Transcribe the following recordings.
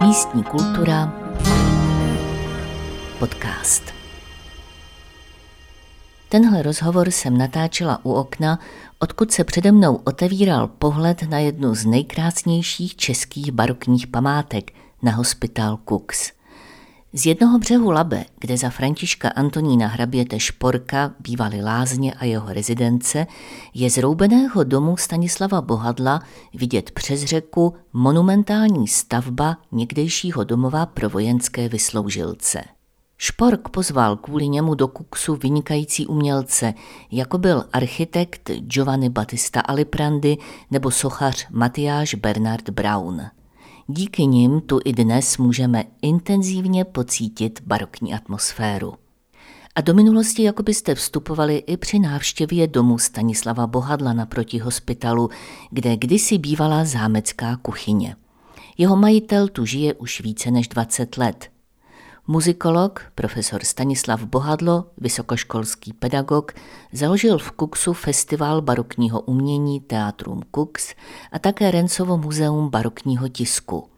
Místní kultura podcast. Tenhle rozhovor jsem natáčela u okna, odkud se přede mnou otevíral pohled na jednu z nejkrásnějších českých barokních památek na hospitál Cooks. Z jednoho břehu Labe, kde za Františka Antonína hraběte Šporka bývaly lázně a jeho rezidence, je z roubeného domu Stanislava Bohadla vidět přes řeku monumentální stavba někdejšího domova pro vojenské vysloužilce. Špork pozval kvůli němu do Kuksu vynikající umělce, jako byl architekt Giovanni Battista Aliprandi nebo sochař Matyáš Bernard Braun. Díky nim tu i dnes můžeme intenzivně pocítit barokní atmosféru. A do minulosti jako byste vstupovali i při návštěvě domu Stanislava Bohadla naproti hospitalu, kde kdysi bývala zámecká kuchyně. Jeho majitel tu žije už více než 20 let – Muzikolog, profesor Stanislav Bohadlo, vysokoškolský pedagog, založil v Kuksu festival barokního umění Teatrum Kux a také Rencovo muzeum barokního tisku.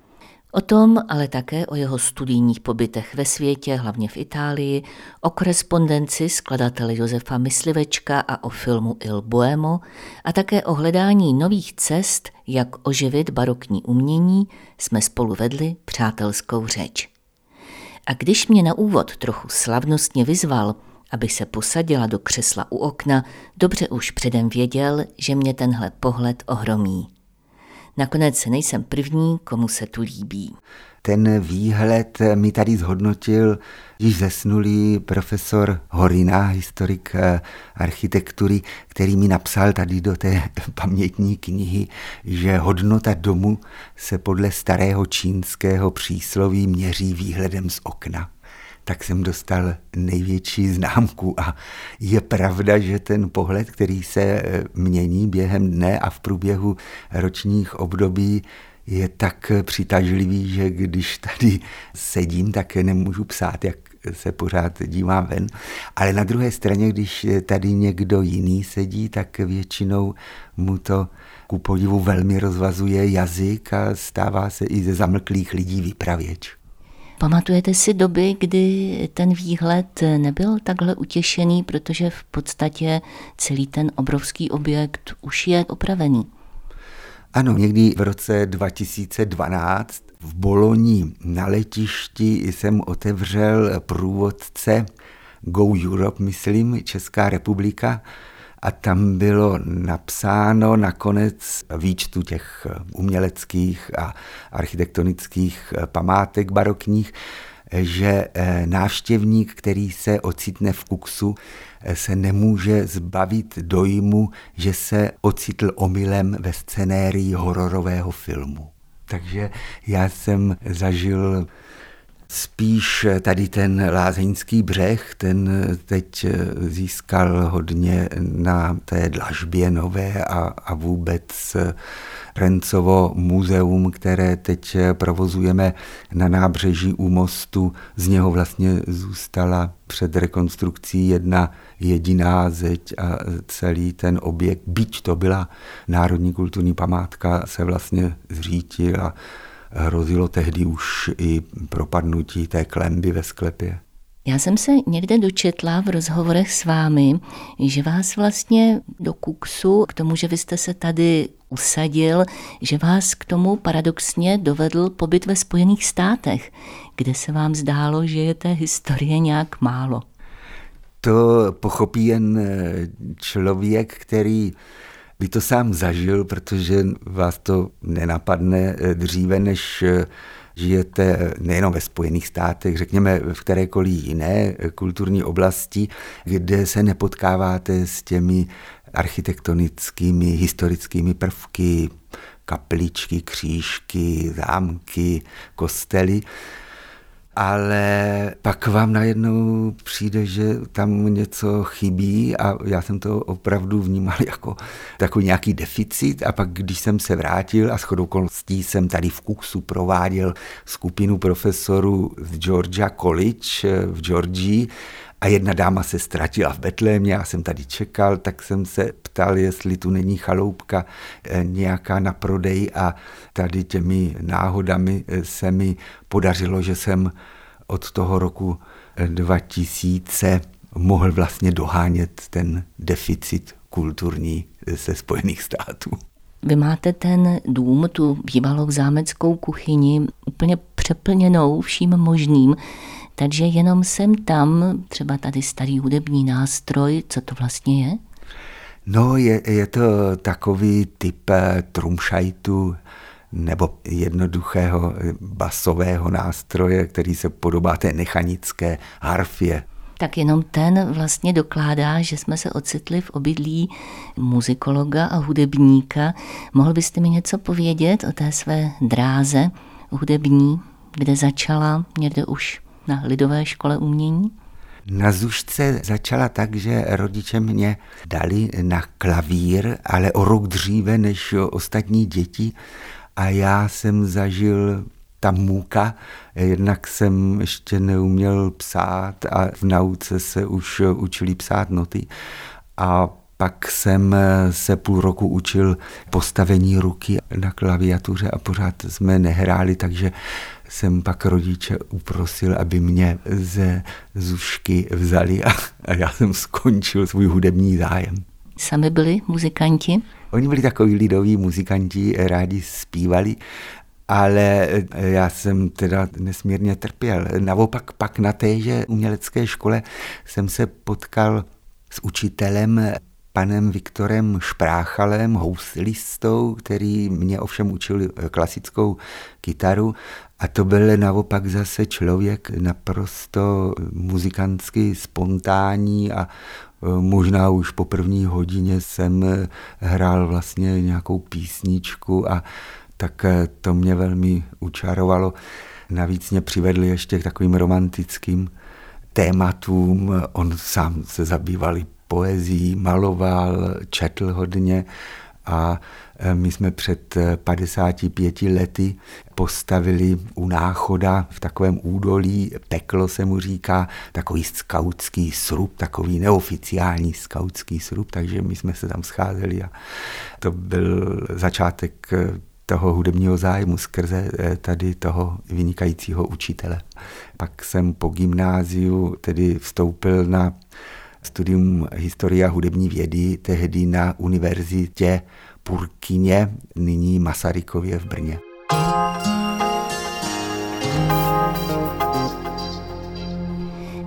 O tom, ale také o jeho studijních pobytech ve světě, hlavně v Itálii, o korespondenci skladatele Josefa Myslivečka a o filmu Il Boemo a také o hledání nových cest, jak oživit barokní umění, jsme spolu vedli přátelskou řeč. A když mě na úvod trochu slavnostně vyzval, abych se posadila do křesla u okna, dobře už předem věděl, že mě tenhle pohled ohromí. Nakonec nejsem první, komu se tu líbí. Ten výhled mi tady zhodnotil již zesnulý profesor Horina, historik eh, architektury, který mi napsal tady do té pamětní knihy, že hodnota domu se podle starého čínského přísloví měří výhledem z okna tak jsem dostal největší známku. A je pravda, že ten pohled, který se eh, mění během dne a v průběhu ročních období, je tak přitažlivý, že když tady sedím, tak nemůžu psát, jak se pořád dívám ven. Ale na druhé straně, když tady někdo jiný sedí, tak většinou mu to ku podivu velmi rozvazuje jazyk a stává se i ze zamlklých lidí vypravěč. Pamatujete si doby, kdy ten výhled nebyl takhle utěšený, protože v podstatě celý ten obrovský objekt už je opravený? Ano, někdy v roce 2012 v Boloni na letišti jsem otevřel průvodce Go Europe, myslím, Česká republika, a tam bylo napsáno nakonec výčtu těch uměleckých a architektonických památek barokních, že eh, návštěvník, který se ocitne v Kuksu, eh, se nemůže zbavit dojmu, že se ocitl omylem ve scenérii hororového filmu. Takže já jsem zažil Spíš tady ten lázeňský břeh, ten teď získal hodně na té dlažbě nové a, a vůbec Rencovo muzeum, které teď provozujeme na nábřeží u mostu. Z něho vlastně zůstala před rekonstrukcí jedna jediná zeď a celý ten objekt, byť to byla národní kulturní památka, se vlastně zřítil a hrozilo tehdy už i propadnutí té klemby ve sklepě. Já jsem se někde dočetla v rozhovorech s vámi, že vás vlastně do Kuksu, k tomu, že vy jste se tady usadil, že vás k tomu paradoxně dovedl pobyt ve Spojených státech, kde se vám zdálo, že je té historie nějak málo. To pochopí jen člověk, který by to sám zažil, protože vás to nenapadne eh, dříve, než eh, žijete nejenom ve Spojených státech, řekněme v kterékoliv jiné eh, kulturní oblasti, kde se nepotkáváte s těmi architektonickými, historickými prvky, kapličky, křížky, zámky, kostely. Ale pak vám najednou přijde, že tam něco chybí a já jsem to opravdu vnímal jako takový nějaký deficit. A pak, když jsem se vrátil a shodou okolností jsem tady v Kuksu prováděl skupinu profesorů z Georgia College v Georgii a jedna dáma se ztratila v Betlémě, já jsem tady čekal, tak jsem se ptal, jestli tu není chaloupka eh, nějaká na prodej a tady těmi náhodami eh, se mi podařilo, že jsem od toho roku 2000 mohl vlastně dohánět ten deficit kulturní ze Spojených států. Vy máte ten dům, tu bývalou zámeckou kuchyni, úplně přeplněnou vším možným, takže jenom jsem tam, třeba tady starý hudební nástroj, co to vlastně je? No, je, je to takový typ eh, trumšajtu, nebo jednoduchého eh, basového nástroje, který se podobá té mechanické harfě tak jenom ten vlastně dokládá, že jsme se ocitli v obydlí muzikologa a hudebníka. Mohl byste mi něco povědět o té své dráze hudební, kde začala někde už na lidové škole umění? Na Zušce začala tak, že rodiče mě dali na klavír, ale o rok dříve než ostatní děti a já jsem zažil ta můka. Jednak jsem ještě neuměl psát a v nauce se už učili psát noty. A pak jsem se půl roku učil postavení ruky na klaviatuře a pořád jsme nehráli, takže jsem pak rodiče uprosil, aby mě ze zušky vzali a, a já jsem skončil svůj hudební zájem. Sami byli muzikanti? Oni byli takový lidoví muzikanti, rádi zpívali ale eh, já jsem teda nesmírně trpěl. Naopak pak na téže umělecké škole jsem se potkal s učitelem panem Viktorem Špráchalem, houslistou, který mě ovšem učil klasickou kytaru a to byl naopak zase člověk naprosto muzikantsky spontánní a eh, možná už po první hodině jsem hrál vlastně nějakou písničku a tak eh, to mě velmi učarovalo. Navíc mě přivedli ještě k takovým romantickým tématům. On sám se zabýval poezí, maloval, četl hodně a my jsme před 55 eh, lety postavili u náchoda v takovém údolí, peklo se mu říká, takový skautský srub, takový neoficiální skautský srub, takže my jsme se tam scházeli a to byl začátek toho hudebního zájmu skrze eh, tady toho vynikajícího učitele. Pak jsem po gymnáziu tedy vstoupil na studium historie a hudební vědy, tehdy na univerzitě Purkyně, nyní Masarykově v Brně.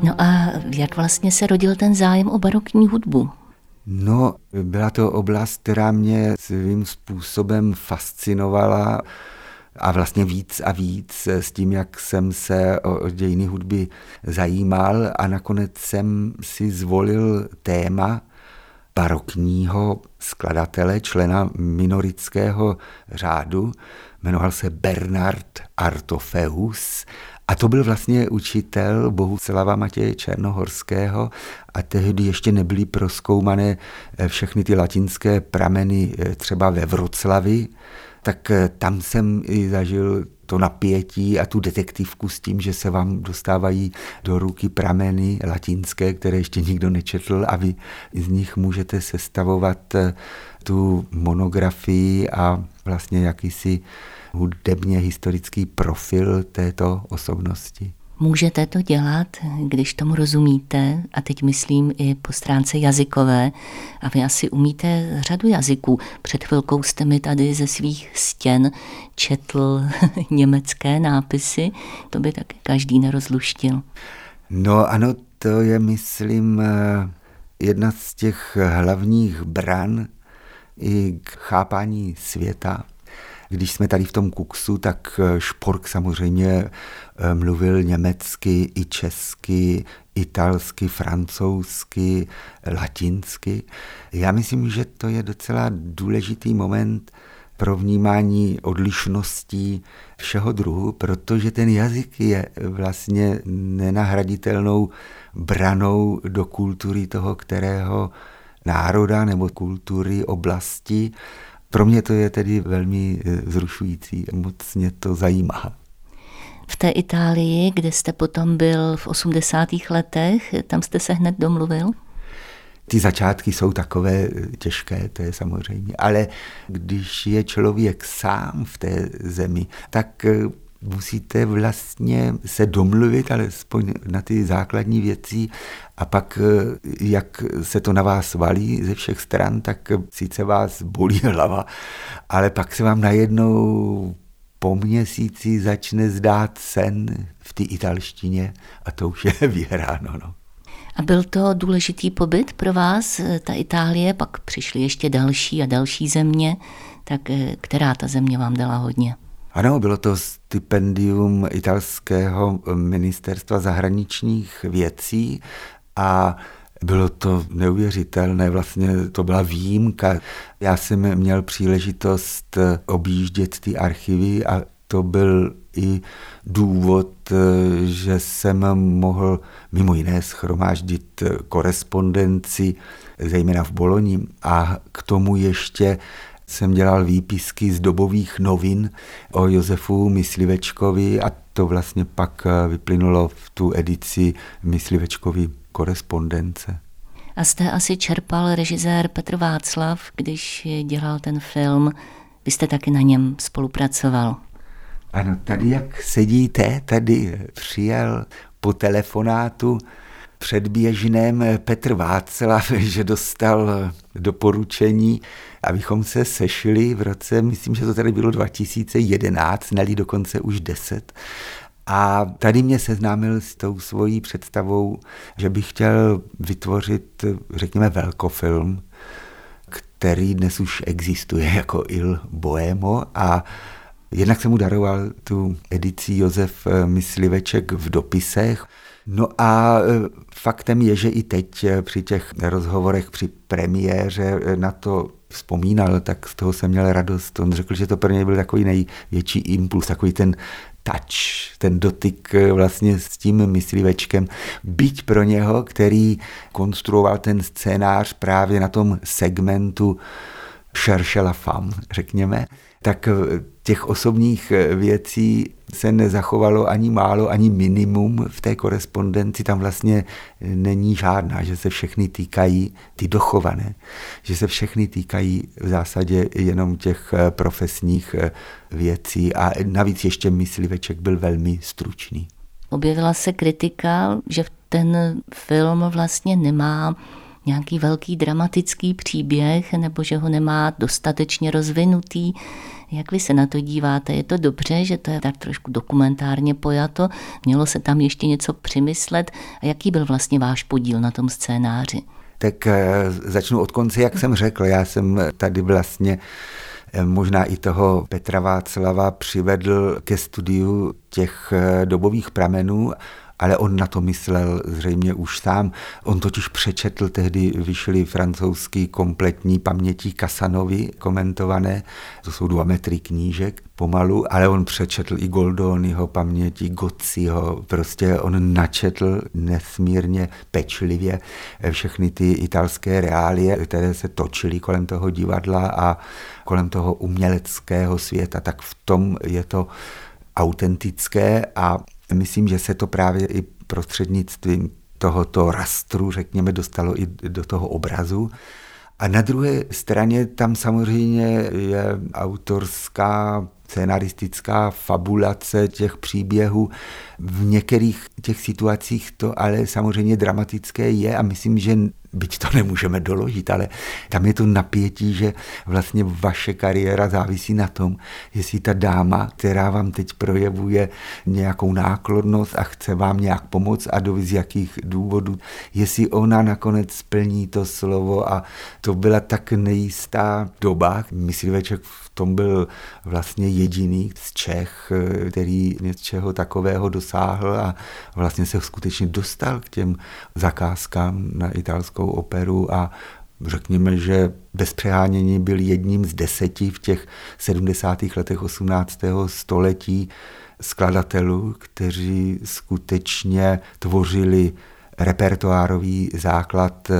No a jak vlastně se rodil ten zájem o barokní hudbu? No, byla to oblast, která mě svým způsobem fascinovala a vlastně víc a víc s tím, jak jsem se o dějiny hudby zajímal a nakonec jsem si zvolil téma barokního skladatele, člena minorického řádu, jmenoval se Bernard Artofeus. A to byl vlastně učitel Bohuslava Matěje Černohorského. A tehdy ještě nebyly proskoumané eh, všechny ty latinské prameny eh, třeba ve Vroclavi, tak eh, tam jsem i zažil to napětí a tu detektivku s tím, že se vám dostávají do ruky prameny latinské, které ještě nikdo nečetl a vy z nich můžete sestavovat tu monografii a vlastně jakýsi hudebně historický profil této osobnosti. Můžete to dělat, když tomu rozumíte, a teď myslím i po stránce jazykové, a vy asi umíte řadu jazyků. Před chvilkou jste mi tady ze svých stěn četl německé nápisy, to by taky každý nerozluštil. No ano, to je, myslím, jedna z těch hlavních bran i k chápání světa. Když jsme tady v tom kuksu, tak eh, Špork samozřejmě eh, mluvil německy i česky, italsky, francouzsky, latinsky. Já myslím, že to je docela důležitý moment pro vnímání odlišností všeho druhu, protože ten jazyk je vlastně nenahraditelnou branou do kultury toho, kterého národa nebo kultury oblasti pro mě to je tedy velmi eh, vzrušující, moc mě to zajímá. V té Itálii, kde jste potom byl v 80. letech, tam jste se hned domluvil? Ty začátky jsou takové těžké, to je samozřejmě, ale když je člověk sám v té zemi, tak musíte vlastně se domluvit alespoň na ty základní věci a pak, jak se to na vás valí ze všech stran, tak sice vás bolí hlava, ale pak se vám najednou po měsíci začne zdát sen v té italštině a to už je vyhráno. No. A byl to důležitý pobyt pro vás, ta Itálie, pak přišly ještě další a další země, tak eh, která ta země vám dala hodně? Ano, bylo to stipendium italského ministerstva zahraničních věcí a bylo to neuvěřitelné, vlastně to byla výjimka. Já jsem měl příležitost objíždět ty archivy a to byl i důvod, že jsem mohl mimo jiné schromáždit korespondenci, zejména v Boloni, a k tomu ještě jsem dělal výpisky z dobových novin o Josefu Myslivečkovi a to vlastně pak vyplynulo v tu edici Myslivečkovi korespondence. A jste asi čerpal režisér Petr Václav, když dělal ten film. Vy jste taky na něm spolupracoval. Ano, tady jak sedíte, tady přijel po telefonátu předběžném Petr Václav, že dostal doporučení, abychom se sešli v roce, myslím, že to tady bylo 2011, neli dokonce už 10. A tady mě seznámil s tou svojí představou, že bych chtěl vytvořit, řekněme, velkofilm, který dnes už existuje jako Il Boemo a jednak jsem mu daroval tu edici Josef Mysliveček v dopisech, No a e, faktem je, že i teď e, při těch rozhovorech při premiéře na to vzpomínal, tak z toho jsem měl radost. On řekl, že to pro něj byl takový největší impuls, takový ten touch, ten dotyk vlastně s tím myslivečkem, byť pro něho, který konstruoval ten scénář právě na tom segmentu cherche la femme, řekněme, tak těch osobních věcí se nezachovalo ani málo, ani minimum v té korespondenci, tam vlastně není žádná, že se všechny týkají, ty dochované, že se všechny týkají v zásadě jenom těch eh, profesních eh, věcí a navíc ještě mysliveček byl velmi stručný. Objevila se kritika, že ten film vlastně nemá nějaký velký dramatický příběh nebo že ho nemá dostatečně rozvinutý. Jak vy se na to díváte? Je to dobře, že to je tak trošku dokumentárně pojato? Mělo se tam ještě něco přimyslet? A jaký byl vlastně váš podíl na tom scénáři? Tak eh, začnu od konce, jak jsem řekl. Já jsem tady vlastně eh, možná i toho Petra Václava přivedl ke studiu těch eh, dobových pramenů ale on na to myslel zřejmě už sám. On totiž přečetl, tehdy vyšly francouzský kompletní paměti Kasanovi komentované, to jsou dva metry knížek pomalu, ale on přečetl i Goldoniho paměti, Gociho, prostě on načetl nesmírně pečlivě všechny ty italské reálie, které se točily kolem toho divadla a kolem toho uměleckého světa, tak v tom je to autentické a Myslím, že se to právě i prostřednictvím tohoto rastru, řekněme, dostalo i do toho obrazu. A na druhé straně tam samozřejmě je autorská scenaristická fabulace těch příběhů. V některých těch situacích to ale samozřejmě dramatické je a myslím, že byť to nemůžeme doložit, ale tam je to napětí, že vlastně vaše kariéra závisí na tom, jestli ta dáma, která vám teď projevuje nějakou náklonnost a chce vám nějak pomoct a do jakých důvodů, jestli ona nakonec splní to slovo a to byla tak nejistá doba. Mysliveček v tom byl vlastně jediný z Čech, který něčeho takového dosáhl a vlastně se skutečně dostal k těm zakázkám na italskou operu a řekněme, že bez přehánění byl jedním z deseti v těch 70. letech 18. století skladatelů, kteří skutečně tvořili repertoárový základ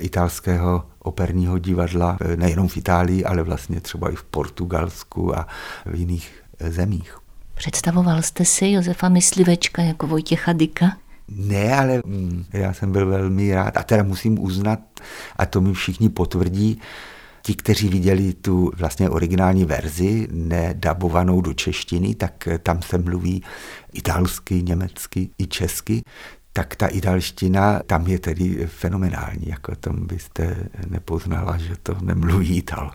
italského operního divadla nejenom v Itálii, ale vlastně třeba i v Portugalsku a v jiných zemích. Představoval jste si Josefa Myslivečka jako Vojtěcha Dyka? Ne, ale mm, já jsem byl velmi rád a teda musím uznat, a to mi všichni potvrdí, ti, kteří viděli tu vlastně originální verzi, nedabovanou do češtiny, tak tam se mluví italsky, německy i česky, tak ta italština tam je tedy fenomenální, jako tam byste nepoznala, že to nemluví ital.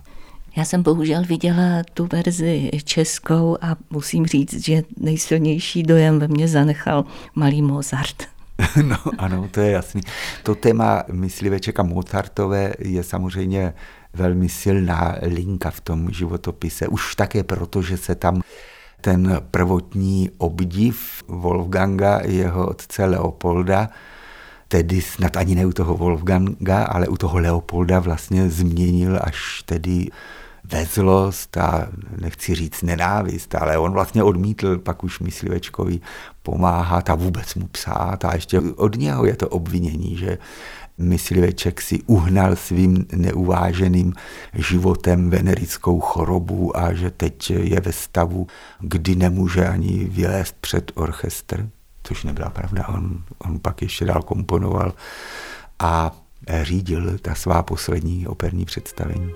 Já jsem bohužel viděla tu verzi českou a musím říct, že nejsilnější dojem ve mně zanechal malý Mozart. No ano, to je jasný. To téma mysliveček a Mozartové je samozřejmě velmi silná linka v tom životopise. Už také proto, že se tam ten prvotní obdiv Wolfganga, jeho otce Leopolda, tedy snad ani ne u toho Wolfganga, ale u toho Leopolda vlastně změnil až tedy vezlost a nechci říct nenávist, ale on vlastně odmítl pak už myslivečkovi pomáhat a vůbec mu psát. A ještě od něho je to obvinění, že mysliveček si uhnal svým neuváženým životem venerickou chorobu a že teď je ve stavu, kdy nemůže ani vylézt před orchestr, což nebyla pravda. On, on pak ještě dál komponoval a řídil ta svá poslední operní představení.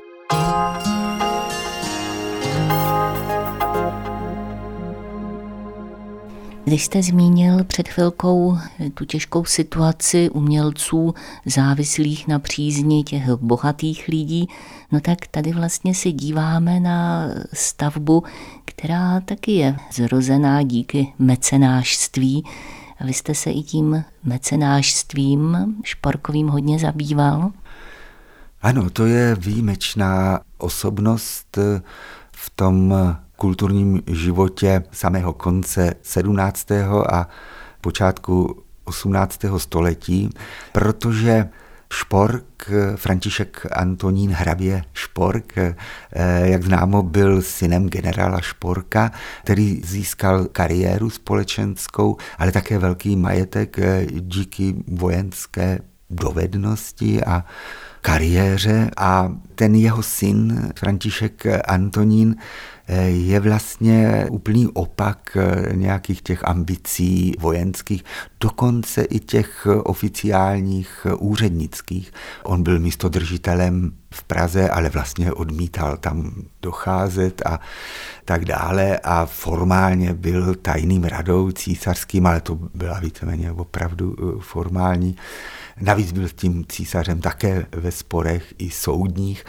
Když jste zmínil před chvilkou tu těžkou situaci umělců závislých na přízni těch bohatých lidí, no tak tady vlastně se díváme na stavbu, která taky je zrozená díky mecenášství. A vy jste se i tím mecenášstvím šporkovým hodně zabýval? Ano, to je výjimečná osobnost v tom kulturním životě samého konce 17. a počátku 18. století, protože Špork, František Antonín Hrabě Špork, eh, jak známo, byl synem generála Šporka, který získal kariéru společenskou, ale také velký majetek eh, díky vojenské dovednosti a kariéře a ten jeho syn František Antonín je vlastně úplný opak nějakých těch ambicí vojenských, dokonce i těch oficiálních úřednických. On byl místodržitelem v Praze, ale vlastně odmítal tam docházet a tak dále a formálně byl tajným radou císařským, ale to byla víceméně opravdu eh, formální. Navíc byl s tím císařem také ve sporech i soudních,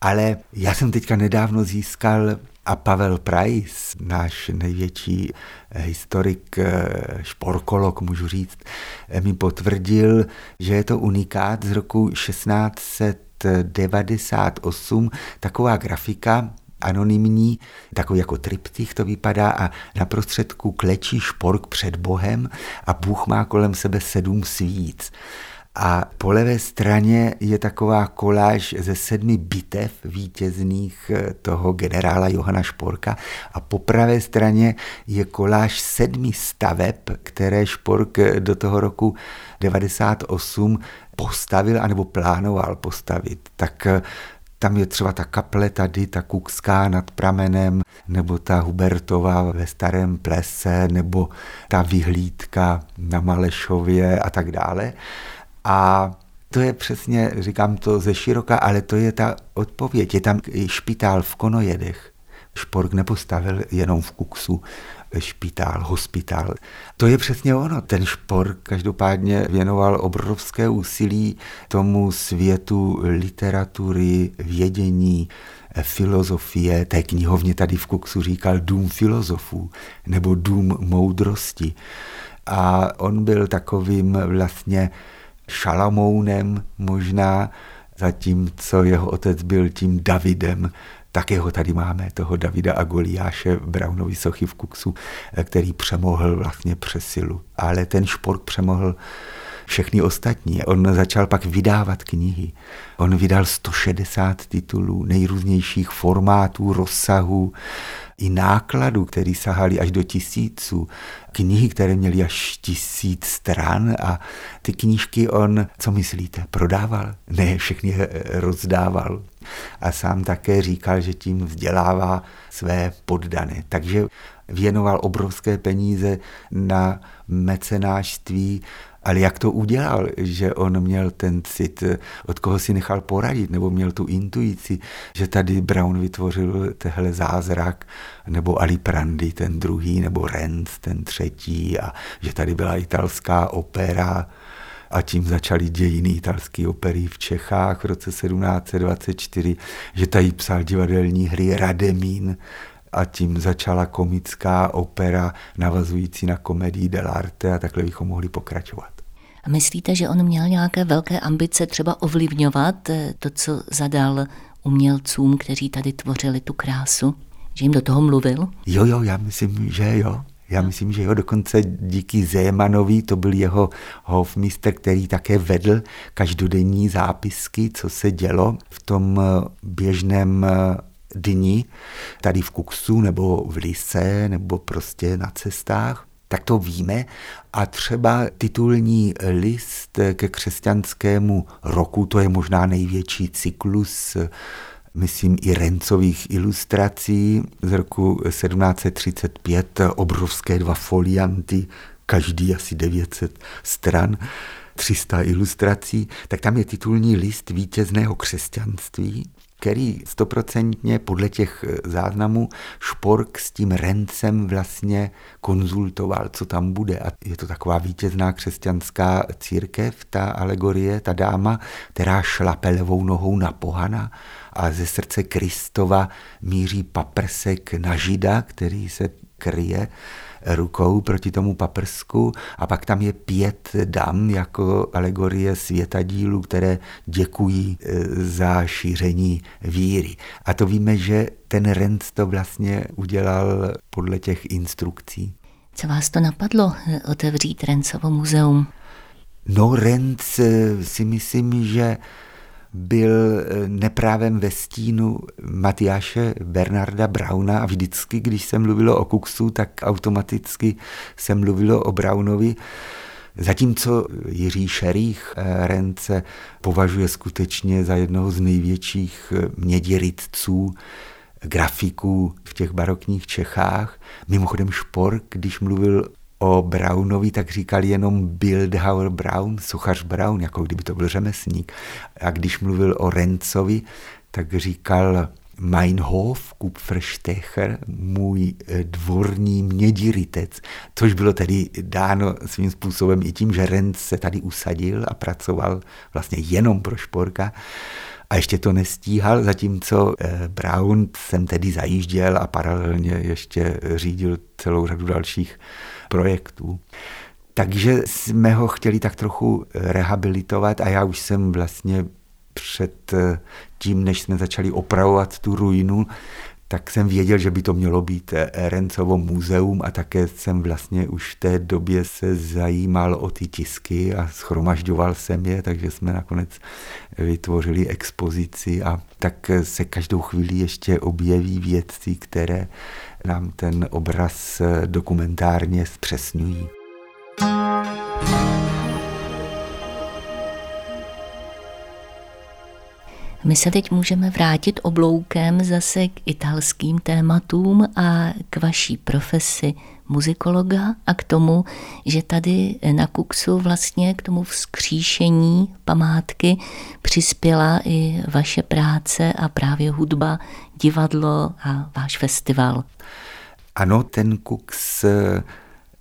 ale já jsem teďka nedávno získal a Pavel Price, náš největší eh, historik, eh, šporkolog, můžu říct, eh, mi potvrdil, že je to unikát z roku 1698, taková grafika, anonymní, takový jako triptych to vypadá a na prostředku klečí špork před Bohem a Bůh má kolem sebe sedm svíc. A po levé straně je taková koláž ze sedmi bitev vítězných eh, toho generála Johana Šporka a po pravé straně je koláž sedmi staveb, které Špork eh, do toho roku 98 postavil anebo plánoval postavit. Tak eh, tam je třeba ta kaple tady, ta Kukská nad pramenem, nebo ta Hubertová ve Starém plese, nebo ta vyhlídka na Malešově a tak dále. A to je přesně, říkám to ze široka, ale to je ta odpověď. Je tam špitál v Konojedech. Špork nepostavil jenom v Kuksu špitál, hospitál. To je přesně ono. Ten šport každopádně věnoval obrovské úsilí tomu světu literatury, vědění, filozofie. Té knihovně tady v Kuksu říkal dům filozofů nebo dům moudrosti. A on byl takovým vlastně Šalamounem možná, zatímco jeho otec byl tím Davidem, také ho tady máme, toho Davida a Goliáše Brownovi sochy v Kuksu, který přemohl vlastně přesilu. Ale ten šport přemohl všechny ostatní. On začal pak vydávat knihy. On vydal 160 titulů nejrůznějších formátů, rozsahů. I nákladu, který sahali až do tisíců, knihy, které měly až tisíc stran a ty knížky on, co myslíte, prodával? Ne, všechny rozdával. A sám také říkal, že tím vzdělává své poddané. Takže věnoval obrovské peníze na mecenářství ale jak to udělal, že on měl ten cit, od koho si nechal poradit, nebo měl tu intuici, že tady Brown vytvořil tehle zázrak, nebo Ali Prandi, ten druhý, nebo Renz, ten třetí, a že tady byla italská opera, a tím začaly dějiny italské opery v Čechách v roce 1724, že tady psal divadelní hry Rademín, a tím začala komická opera navazující na komedii dell'arte a takhle bychom mohli pokračovat. Myslíte, že on měl nějaké velké ambice třeba ovlivňovat eh, to, co zadal umělcům, kteří tady tvořili tu krásu? Že jim do toho mluvil? Jo, jo, já myslím, že jo. Já myslím, že jo, dokonce díky Zémanovi, to byl jeho hofmistr, který také vedl každodenní zápisky, co se dělo v tom eh, běžném eh, dni, tady v Kuksu nebo v Lise nebo prostě na cestách tak to víme. A třeba titulní list ke křesťanskému roku, to je možná největší cyklus myslím, i Rencových ilustrací z roku 1735, obrovské dva folianty, každý asi 900 stran, 300 ilustrací, tak tam je titulní list vítězného křesťanství který stoprocentně podle těch eh, záznamů Špork s tím Rencem vlastně konzultoval, co tam bude. A je to taková vítězná křesťanská církev, ta alegorie, ta dáma, která šlape levou nohou na pohana a ze srdce Kristova míří paprsek na žida, který se kryje rukou proti tomu paprsku a pak tam je pět dam jako alegorie světadílů, které děkují e, za šíření víry. A to víme, že ten Renz to vlastně udělal podle těch instrukcí. Co vás to napadlo e, otevřít Rencovo muzeum? No Renz e, si myslím, že byl eh, neprávem ve stínu Matyáše Bernarda Brauna a vždycky, když se mluvilo o Kuksu, tak automaticky se mluvilo o Braunovi. Zatímco Jiří Šerých eh, Rence považuje skutečně za jednoho z největších eh, měděritců, grafiků v těch barokních Čechách. Mimochodem Špork, když mluvil o Brownovi tak říkali jenom Bildhauer Brown, suchař Brown, jako kdyby to byl řemesník. A když mluvil o Rencovi, tak říkal Meinhof Kupferstecher, můj eh, dvorní mědiritec, což bylo tedy dáno svým způsobem i tím, že Renc se tady usadil a pracoval vlastně jenom pro Šporka a ještě to nestíhal, zatímco eh, Brown jsem tedy zajížděl a paralelně ještě řídil celou řadu dalších projektů. Takže jsme ho chtěli tak trochu rehabilitovat a já už jsem vlastně před eh, tím, než jsme začali opravovat tu ruinu, tak jsem věděl, že by to mělo být eh, Rencovo muzeum a také jsem vlastně už v té době se zajímal o ty tisky a schromažďoval jsem je, takže jsme nakonec vytvořili expozici a tak se každou chvíli ještě objeví věci, které nám ten obraz dokumentárně zpřesňují. My se teď můžeme vrátit obloukem zase k italským tématům a k vaší profesi muzikologa a k tomu, že tady na Kuksu vlastně k tomu vzkříšení památky přispěla i vaše práce a právě hudba, divadlo a váš festival. Ano, ten Kuks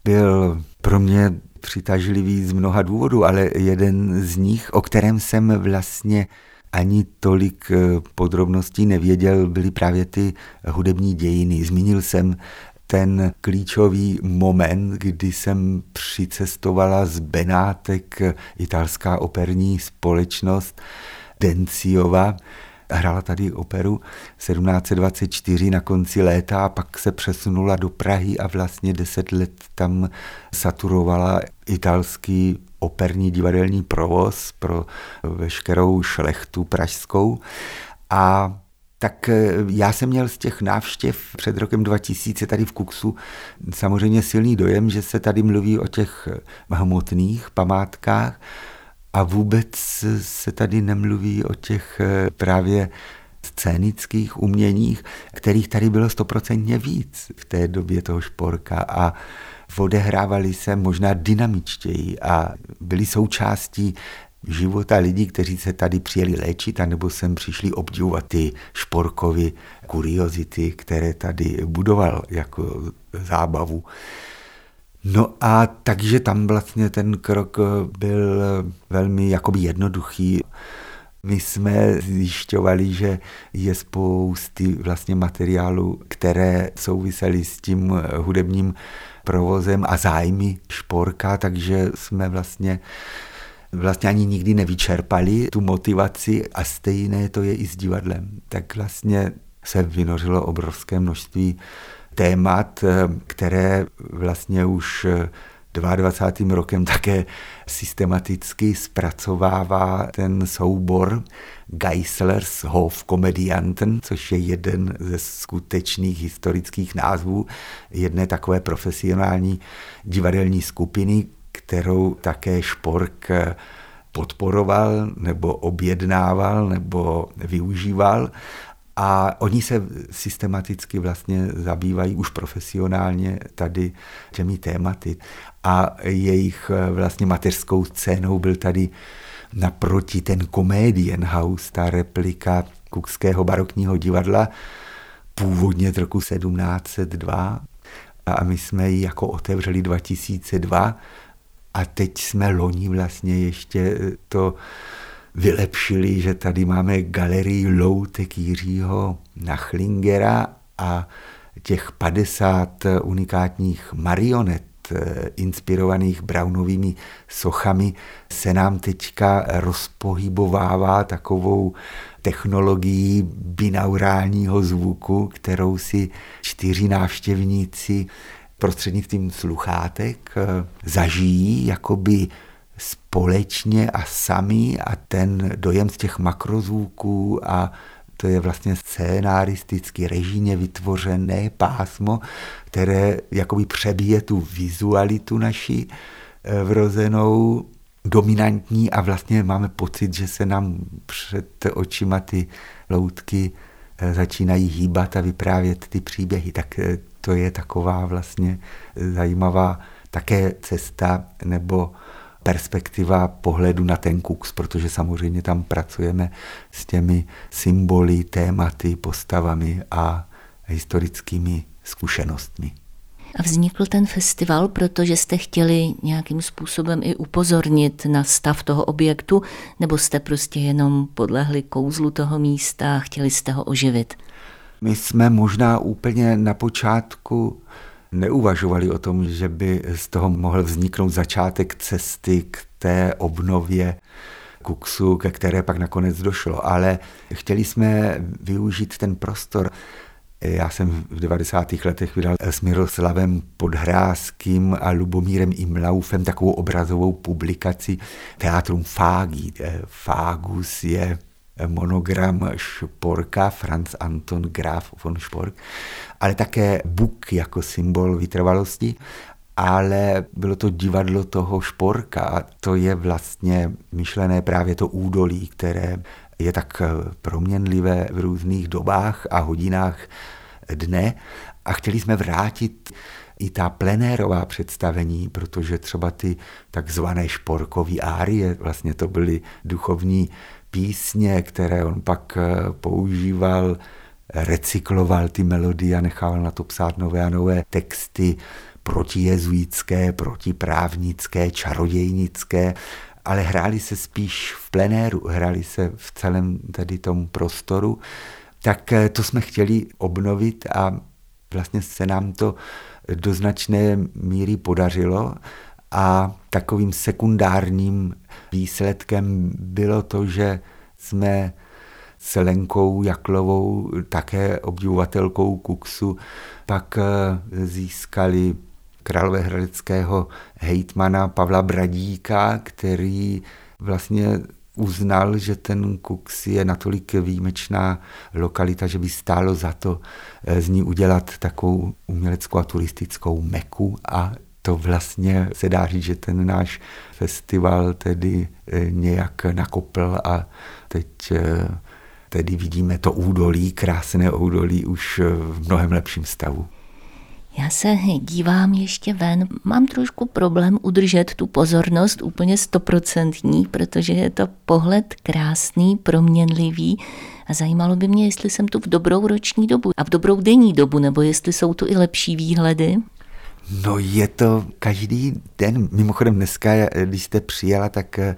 byl pro mě přitažlivý z mnoha důvodů, ale jeden z nich, o kterém jsem vlastně ani tolik podrobností nevěděl, byly právě ty hudební dějiny. Zmínil jsem ten klíčový moment, kdy jsem přicestovala z Benátek italská operní společnost Denciova, hrála tady operu 1724 na konci léta a pak se přesunula do Prahy a vlastně deset let tam saturovala italský operní divadelní provoz pro veškerou šlechtu pražskou. A tak eh, já jsem měl z těch návštěv před rokem 2000 tady v Kuksu samozřejmě silný dojem, že se tady mluví o těch hmotných památkách a vůbec se tady nemluví o těch právě scénických uměních, kterých tady bylo stoprocentně víc v té době toho šporka a odehrávali se možná dynamičtěji a byli součástí života lidí, kteří se tady přijeli léčit, anebo sem přišli obdivovat ty šporkovy kuriozity, které tady budoval jako zábavu. No a takže tam vlastně ten krok byl velmi jakoby jednoduchý. My jsme zjišťovali, že je spousty vlastně materiálu, které souvisely s tím hudebním provozem a zájmy šporka, takže jsme vlastně vlastně ani nikdy nevyčerpali tu motivaci a stejné to je i s divadlem. Tak vlastně se vynořilo obrovské množství témat, které vlastně už 22. rokem také systematicky zpracovává ten soubor Geislers Hofkomedianten, což je jeden ze skutečných historických názvů jedné takové profesionální divadelní skupiny, kterou také Špork podporoval nebo objednával nebo využíval a oni se systematicky vlastně zabývají už profesionálně tady těmi tématy. A jejich eh, vlastně mateřskou scénou byl tady naproti ten Comedian House, ta replika Kukského barokního divadla, původně z roku 1702. A my jsme ji jako otevřeli 2002 a teď jsme loni vlastně ještě to vylepšili, že tady máme galerii loutek Jiřího Nachlingera a těch 50 unikátních marionet eh, inspirovaných Brownovými sochami se nám teďka rozpohybovává takovou technologií binaurálního zvuku, kterou si čtyři návštěvníci prostřednictvím sluchátek eh, zažijí, jakoby společně a sami a ten dojem z těch makrozvuků a to je vlastně scénaristicky režijně vytvořené pásmo, které jakoby přebíje tu vizualitu naši eh, vrozenou, dominantní a vlastně máme pocit, že se nám před očima ty loutky eh, začínají hýbat a vyprávět ty příběhy. Tak eh, to je taková vlastně zajímavá také cesta nebo perspektiva pohledu na ten kuks, protože samozřejmě tam pracujeme s těmi symboly, tématy, postavami a historickými zkušenostmi. A vznikl ten festival, protože jste chtěli nějakým způsobem i upozornit na stav toho objektu, nebo jste prostě jenom podlehli kouzlu toho místa a chtěli jste ho oživit? My jsme možná úplně na počátku neuvažovali o tom, že by z toho mohl vzniknout začátek cesty k té obnově Kuksu, ke které pak nakonec došlo. Ale chtěli jsme využít ten prostor. Já jsem v 90. letech vydal s Miroslavem Podhrázkým a Lubomírem Imlaufem takovou obrazovou publikaci Teatrum Fági. Fágus je monogram Šporka, Franz Anton Graf von Špork, ale také Buk jako symbol vytrvalosti, ale bylo to divadlo toho Šporka a to je vlastně myšlené právě to údolí, které je tak proměnlivé v různých dobách a hodinách dne. A chtěli jsme vrátit i ta plenérová představení, protože třeba ty takzvané šporkové árie, vlastně to byly duchovní písně, které on pak eh, používal, recykloval ty melodie a nechával na to psát nové a nové texty protijezuitské, protiprávnické, čarodějnické, ale hráli se spíš v plenéru, hráli se v celém tady tom prostoru, tak eh, to jsme chtěli obnovit a vlastně se nám to do značné míry podařilo a takovým sekundárním výsledkem bylo to, že jsme s Lenkou Jaklovou, také obdivovatelkou Kuksu, pak eh, získali královéhradeckého hejtmana Pavla Bradíka, který vlastně uznal, že ten Kux je natolik výjimečná lokalita, že by stálo za to eh, z ní udělat takovou uměleckou a turistickou meku a to vlastně se dá říct, že ten náš festival tedy eh, nějak nakopl a teď eh, tedy vidíme to údolí, krásné údolí už v mnohem lepším stavu. Já se dívám ještě ven, mám trošku problém udržet tu pozornost úplně stoprocentní, protože je to pohled krásný, proměnlivý. A zajímalo by mě, jestli jsem tu v dobrou roční dobu a v dobrou denní dobu, nebo jestli jsou tu i lepší výhledy. No je to každý den, mimochodem dneska, když jste přijela, tak eh,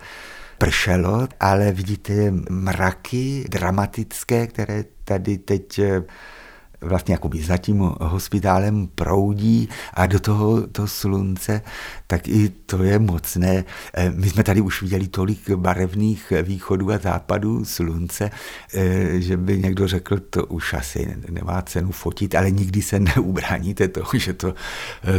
pršelo, ale vidíte mraky dramatické, které tady teď eh, vlastně jakoby za tím hospitálem proudí a do toho to slunce, tak i to je mocné. Eh, my jsme tady už viděli tolik barevných východů a západů slunce, eh, že by někdo řekl, to už asi nemá cenu fotit, ale nikdy se neubráníte toho, že to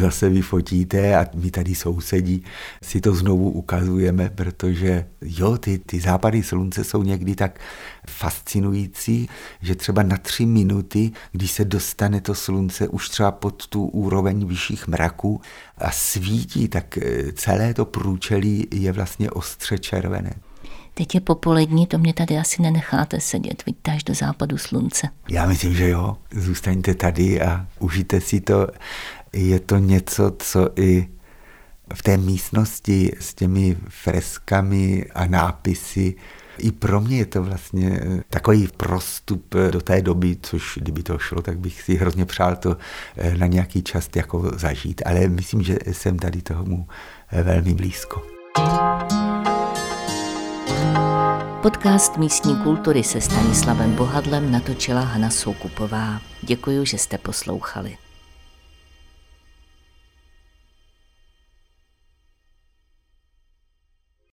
zase vyfotíte a my tady sousedí si to znovu ukazujeme, protože jo, ty, ty západy slunce jsou někdy tak fascinující, že třeba na tři minuty, když se dostane to slunce už třeba pod tu úroveň vyšších mraků a svítí, tak eh, celé to průčelí je vlastně ostře červené. Teď je popolední, to mě tady asi nenecháte sedět, vidíte až do západu slunce. Já myslím, že jo. Zůstaňte tady a užijte si to. Je to něco, co i v té místnosti s těmi freskami a nápisy i pro mě je to vlastně eh, takový prostup eh, do té doby, což kdyby to šlo, tak bych si hrozně přál to eh, na nějaký čas jako zažít, ale myslím, že jsem tady tomu velmi blízko. Podcast místní kultury se Stanislavem Bohadlem natočila Hana Soukupová. Děkuji, že jste poslouchali.